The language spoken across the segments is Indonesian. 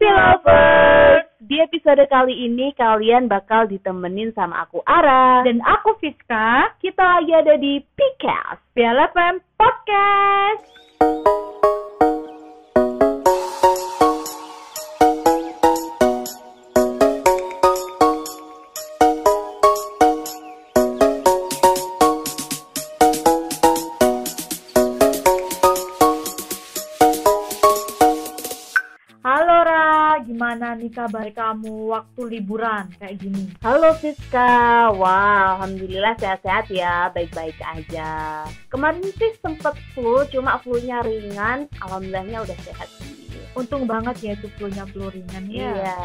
Pilovers! Di episode kali ini kalian bakal ditemenin sama aku Ara Dan aku Fiska, kita lagi ada di PCAST Piala FM Podcast. Nih kabar kamu waktu liburan kayak gini? Halo Fiska, wah alhamdulillah sehat-sehat ya, baik-baik aja. Kemarin sih sempet flu, cuma flu-nya ringan, alhamdulillahnya udah sehat sih. Untung banget ya itu flu-nya flu ringan ya. Iya.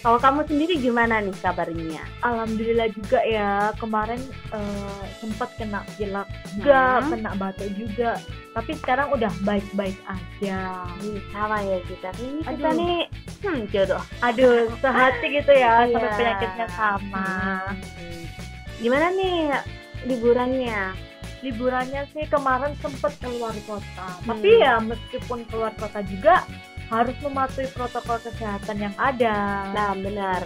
Kalau kamu sendiri gimana nih kabarnya? Alhamdulillah juga ya kemarin eh, sempat kena pilek juga, Hmm. kena batuk juga. Tapi sekarang udah baik-baik aja. Ih, sama ya kita. Ini kita Aduh. nih, hmm jodoh. Aduh, sehati gitu ya Iya. sampai penyakitnya sama. Hmm. Gimana nih liburannya? Liburannya sih kemarin sempet keluar kota. Hmm. Tapi ya meskipun keluar kota juga harus mematuhi protokol kesehatan yang ada. Nah, benar.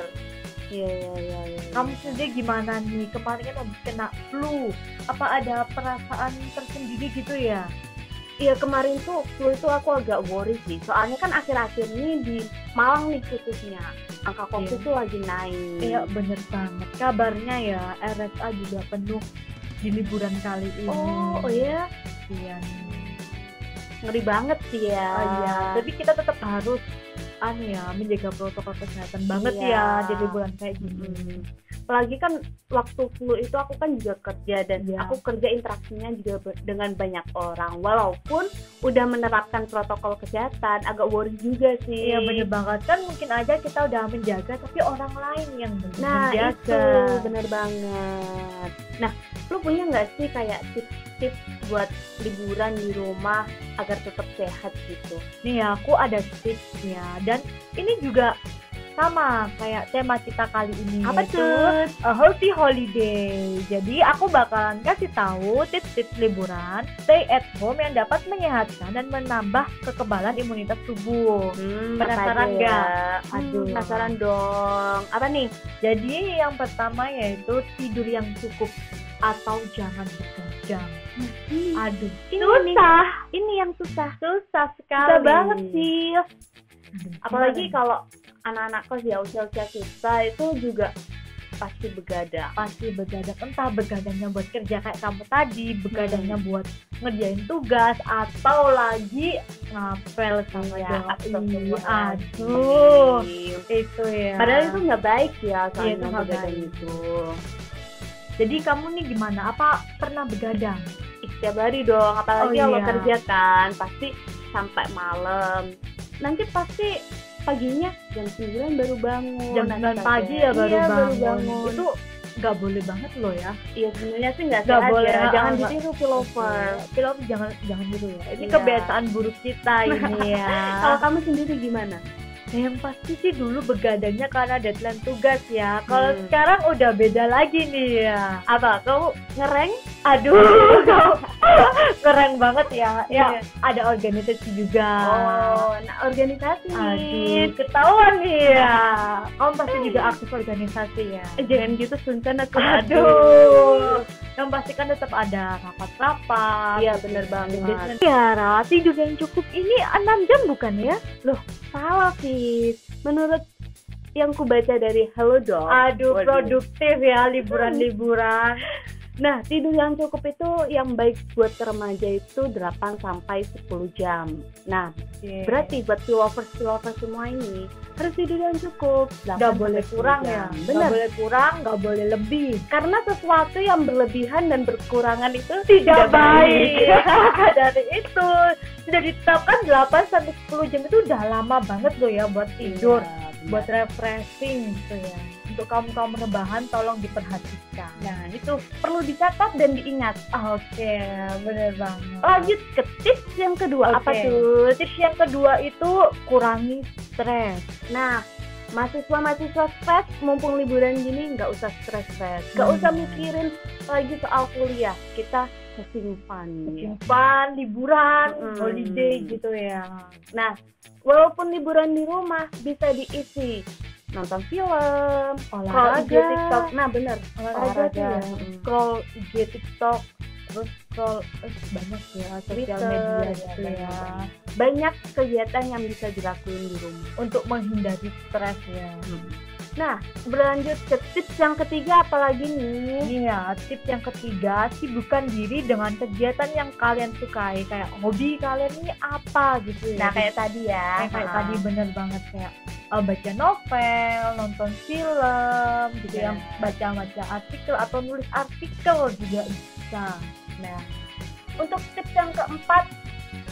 Iya, iya, iya. iya. Kamu sendiri gimana nih? Kemarin kan habis kena flu. Apa ada perasaan tersendiri gitu ya? Iya kemarin tuh flu itu aku agak worry sih. Soalnya kan akhir-akhir ini di Malang nih khususnya angka COVID Iya. tuh lagi naik. Iya bener banget. Kabarnya ya RSA juga penuh di liburan kali ini. Oh, oh iya, Iya ngeri banget sih ya. Oh iya. Tapi kita tetap harus anu ya menjaga protokol kesehatan banget Iya. ya di liburan kayak gini. Mm. Apalagi kan waktu flu itu aku kan juga kerja dan Iya. aku kerja interaksinya juga dengan banyak orang. Walaupun udah menerapkan protokol kesehatan, agak worry juga sih. Iya bener banget kan mungkin aja kita udah menjaga tapi orang lain yang belum Nah menjaga. itu bener banget. Nah, lu punya nggak sih kayak tips-tips buat liburan di rumah agar tetap sehat gitu? Nih aku ada tips ya dan ini juga sama kayak tema kita kali ini Apa tuh? a healthy holiday. Jadi aku bakalan kasih tahu tips-tips liburan stay at home yang dapat menyehatkan dan menambah kekebalan imunitas tubuh. Hmm, Penasaran ya? nggak? Hmm, Aduh. penasaran dong. Apa nih? Jadi yang pertama yaitu tidur yang cukup atau jangan begadang. Aduh, Ini susah, Ini yang susah. susah sekali. Susah banget sih. Apalagi kalau anak-anak kos ya usia-usia kita itu juga pasti begadang. pasti begadang entah begadangnya buat kerja kayak kamu tadi begadangnya Hmm. buat ngerjain tugas atau lagi ngapel sama Ya, doi aduh itu ya Padahal itu nggak baik ya Iya, itu begadang itu. jadi kamu nih gimana apa pernah begadang Setiap hari dong, apalagi Oh, kalau iya. kerja kan pasti sampai malam. Nanti pasti paginya jam 9 baru bangun. jam Nah, 9 pagi ya baru, Iya, bangun. bangun. itu nggak boleh banget loh ya Iya sebenarnya sih nggak sehat boleh, ya. ah, Jangan nggak. ditiru pilover. film jangan jangan gitu ya ini Iya. kebiasaan buruk kita ini ya Kalau kamu sendiri gimana? Ya, yang pasti sih dulu begadangnya karena deadline tugas ya. Kalau Hmm. sekarang udah beda lagi nih ya. Apa? Kamu ngereng? Aduh, keren banget ya. Ya, Iya. ada organisasi juga. Oh, nah organisasi Aduh, ketahuan nih ya. Kamu pasti juga aktif organisasi ya. Eh, jangan gitu Suncan aku Aduh. Yang pasti kan tetap ada rapat-rapat. Iya bener banget. Ya, Ra, tidur yang cukup ini 6 jam bukan ya? Salah sih. Menurut yang ku baca dari Hello Dog. Aduh, Waduh. produktif ya liburan-liburan. Nah, tidur yang cukup itu yang baik buat remaja itu 8 sampai 10 jam. Nah, berarti buat lovers lovers semua ini harus tidur yang cukup. 8 nggak boleh sampai 10 kurang jam. ya Bener. nggak boleh kurang nggak boleh lebih Karena sesuatu yang berlebihan dan berkurangan itu tidak baik dari itu sudah ditetapkan 8 sampai 10 jam itu udah lama banget loh ya buat tidur Iya, buat refreshing gitu ya untuk kamu kamu rebahan tolong diperhatikan Nah, itu perlu dicatat dan diingat. oke bener banget Lanjut ke tips yang kedua apa Oke. tuh? tips yang kedua itu kurangi stres Nah, mahasiswa-mahasiswa stres mumpung liburan gini nggak usah stres stres, nggak Hmm. usah mikirin lagi soal kuliah. Kita having fun ya. simpan liburan Mm-mm. holiday gitu ya Nah, walaupun liburan di rumah bisa diisi nonton film, scroll olahraga IG TikTok. Nah, bener. olahraga, Olahraga. ya scroll IG TikTok terus scroll eh, banyak ya sosial media ya, gitu banyak ya banget. Banyak kegiatan yang bisa dilakuin di rumah. untuk menghindari stres ya Nah, berlanjut ke tips yang ketiga apalagi nih? ini ya tips yang ketiga sibukkan diri dengan kegiatan yang kalian sukai kayak hobi kalian ini apa gitu ya Nah, kayak tadi ya. kayak, kayak tadi bener banget kayak uh, baca novel, nonton film, gitu Iya. ya, baca-baca artikel atau nulis artikel juga bisa. Nah, untuk tips yang keempat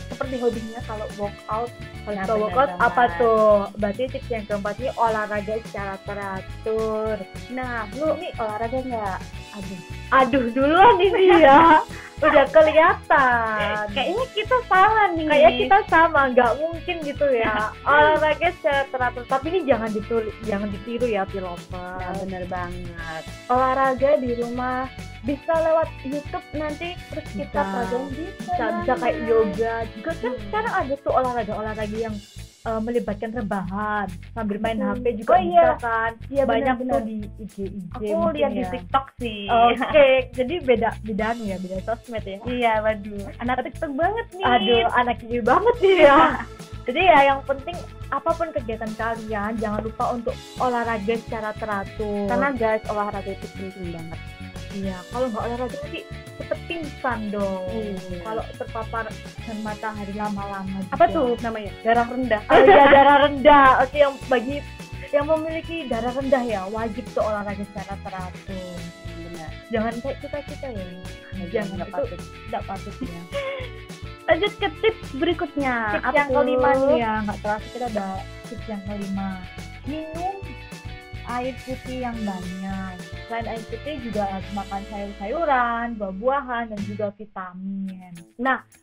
seperti hobinya kalau workout Nah, ke bener workout apa tuh? Berarti tips yang keempat ini olahraga secara teratur. Nah, lu nih olahraga nggak? Aduh, aduh duluan ini ya. Udah kelihatan. Kayaknya kita salah nih. Kayak kita sama, nggak mungkin gitu ya. Olahraga secara teratur. Tapi ini jangan ditulis, jangan ditiru ya, pilover. Nah, bener banget. Olahraga di rumah bisa lewat YouTube nanti terus kita pelajari bisa. bisa bisa kayak yoga juga kan Hmm. sekarang ada tuh olahraga olahraga yang uh, melibatkan rebahan sambil main Hmm. HP juga Oh, bisa iya. kan Iya, banyak benar-benar. tuh di IG IG Aku lihat di ya. TikTok sih. Oke, jadi beda beda anu ya, beda sosmed ya. Iya, waduh. Anak TikTok banget nih. Aduh, anak ini banget nih ya. Jadi ya yang penting apa pun kegiatan kalian jangan lupa untuk olahraga secara teratur. Karena guys, olahraga itu penting banget. Iya, kalau nggak olahraga nanti cepet pingsan dong. Iya. Kalau terpapar dan matahari lama-lama. Apa juga. tuh namanya? Darah rendah. Oh iya darah rendah. Oke yang bagi yang memiliki darah rendah ya wajib tuh olahraga secara teratur. Benar. Jangan kayak kita kita ya. Jangan nggak patut. tidak patut ya. Lanjut ke tips berikutnya. tips Apa yang kelima nih ya nggak terasa kita ada tips yang kelima minum air putih yang banyak selain air putih juga harus makan sayur-sayuran buah-buahan dan juga vitamin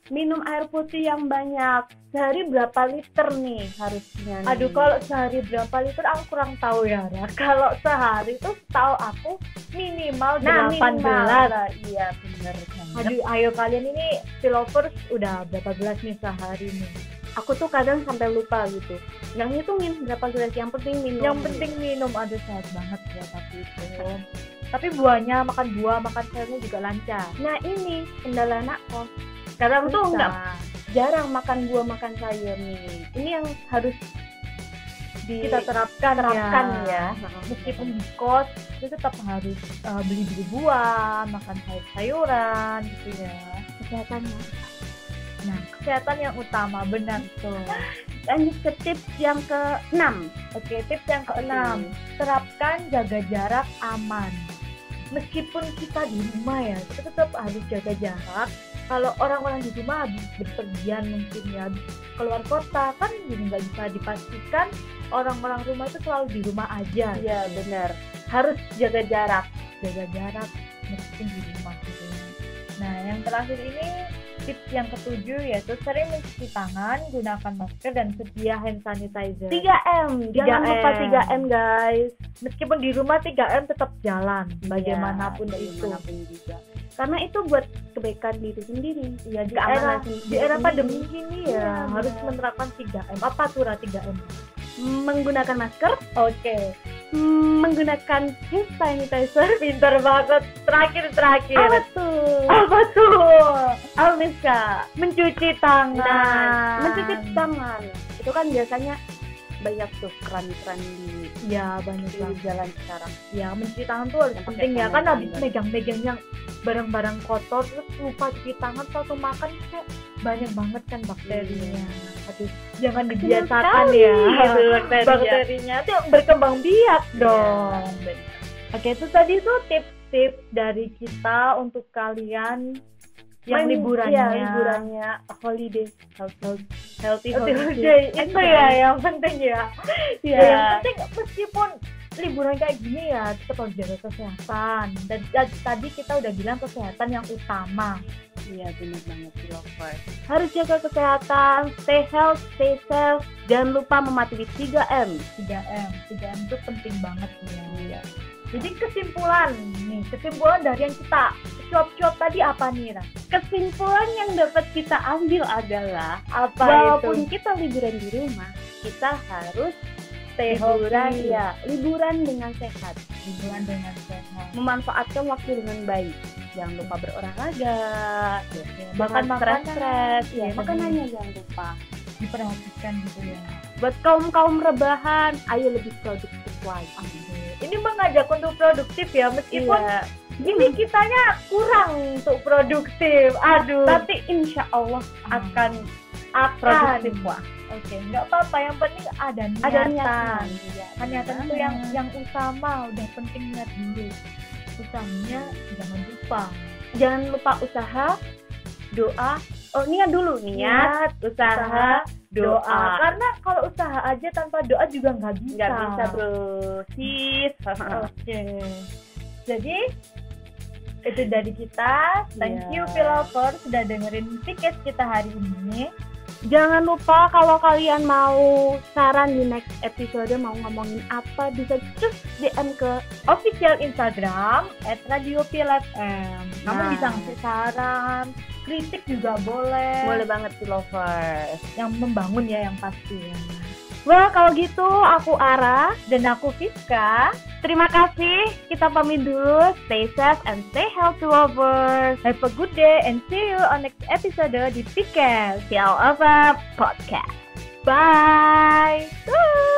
Minum air putih yang banyak. Sehari berapa liter nih harusnya? nih? aduh kalau sehari berapa liter aku kurang tahu ya Ra. kalau sehari tuh tahu aku minimal nah, 18 minimal. Lah, Iya, bener banget. aduh ayo kalian ini lovers udah berapa gelas nih sehari nih Aku tuh kadang sampai lupa gitu. Nggak ngitungin berapa gelas. Yang penting minum. yang penting minum ada sehat banget ya tapi itu tapi buahnya makan buah makan sayurnya juga lancar Nah ini kendala anak kos. Sekarang tuh Bisa. nggak jarang makan buah makan sayur nih. Ini yang harus di kita terapkan, terapkan ya, ya. meskipun di kos itu tetap harus uh, beli beli buah makan sayur sayuran gitu ya kesehatannya. Nah kesehatan yang utama benar tuh. Lanjut ke tips yang ke-6. oke tips yang keenam. Terapkan jaga jarak aman. Meskipun kita di rumah ya kita tetap harus jaga jarak. Kalau orang-orang di rumah habis berpergian mungkin ya habis keluar kota kan jadi nggak bisa dipastikan orang-orang rumah itu selalu di rumah aja. Iya benar. Harus jaga jarak. jaga jarak meskipun di rumah gitu. Nah yang terakhir ini tips yang ketujuh yaitu sering mencuci tangan gunakan masker dan sedia hand sanitizer 3M. Jangan 3M. lupa 3M guys. meskipun di rumah 3M tetap jalan bagaimanapun Iya, itu bagaimanapun juga. Karena itu buat kebaikan diri sendiri. ya di Keamanan era sendiri. di era pandemi ini Iya, ya harus menerapkan 3M apa tuh Ra 3M Menggunakan masker, oke menggunakan hand sanitizer. pintar banget terakhir terakhir Apa tuh? apa tuh Almiska. mencuci tangan Nah, mencuci tangan. Itu kan biasanya banyak tuh keran-keran di, ya banyak di banget jalan sekarang. ya mencuci tangan tuh harus penting ya kan habis megang-megang yang barang-barang kotor terus lupa cuci tangan waktu makan kayak banyak banget kan bakterinya Iya. aduh jangan dibiasakan ya gitu bakterinya. bakterinya itu berkembang biak dong Iya, benar. oke itu tadi tuh tips-tips dari kita untuk kalian yang Main- liburannya Iya, liburannya holiday. Healthy, healthy Healthy holiday. itu ya yang penting ya Iya. Ya, yang penting meskipun liburan kayak gini ya tetap harus jaga kesehatan dan, dan tadi kita udah bilang kesehatan yang utama Iya benar banget lovers. Harus jaga kesehatan, stay health, stay safe. Jangan lupa mematuhi 3M. 3M 3M itu penting banget ya Iya. jadi kesimpulan nih kesimpulan dari yang kita cuap-cuap tadi apa nih Ra? Kesimpulan yang dapat kita ambil adalah apa walaupun itu kita liburan di rumah, kita harus stay liburan healthy ya, liburan dengan sehat. liburan dengan sehat. Memanfaatkan waktu dengan baik. Jangan lupa berolahraga, makan makanan. stres, ya ya, makanannya jangan lupa. diperhatikan gitu ya. Buat kaum kaum rebahan, ayo lebih produktif lagi. ini mengajak untuk produktif ya meskipun Iya. ini kitanya kurang untuk produktif. Aduh. Tapi insya Allah akan akan produktif wah. oke nggak apa-apa. Yang penting ada niatan Ada niatan. Iya, kan niatan benar itu yang yang utama. Udah penting niat dulu. Usahanya jangan lupa. Jangan lupa usaha, doa. Oh niat dulu. Niat, usaha, doa. doa. karena kalau usaha aja tanpa doa juga nggak bisa. Nggak bisa bro, sis. oke. Jadi itu dari kita. Thank Iya. you Pilover sudah dengerin podcast kita hari ini Jangan lupa kalau kalian mau saran di next episode mau ngomongin apa bisa cus DM ke official Instagram at Radio PLFM. Kamu Nah. bisa ngasih saran, kritik juga boleh. boleh banget sih lovers. Yang membangun ya yang pasti. Wah kalau gitu aku Ara. Dan aku Fiska. Terima kasih. Kita pamit dulu. Stay safe and stay healthy lovers. Have a good day and see you on next episode di Pikes. Ciao Ava Podcast. Bye. Bye.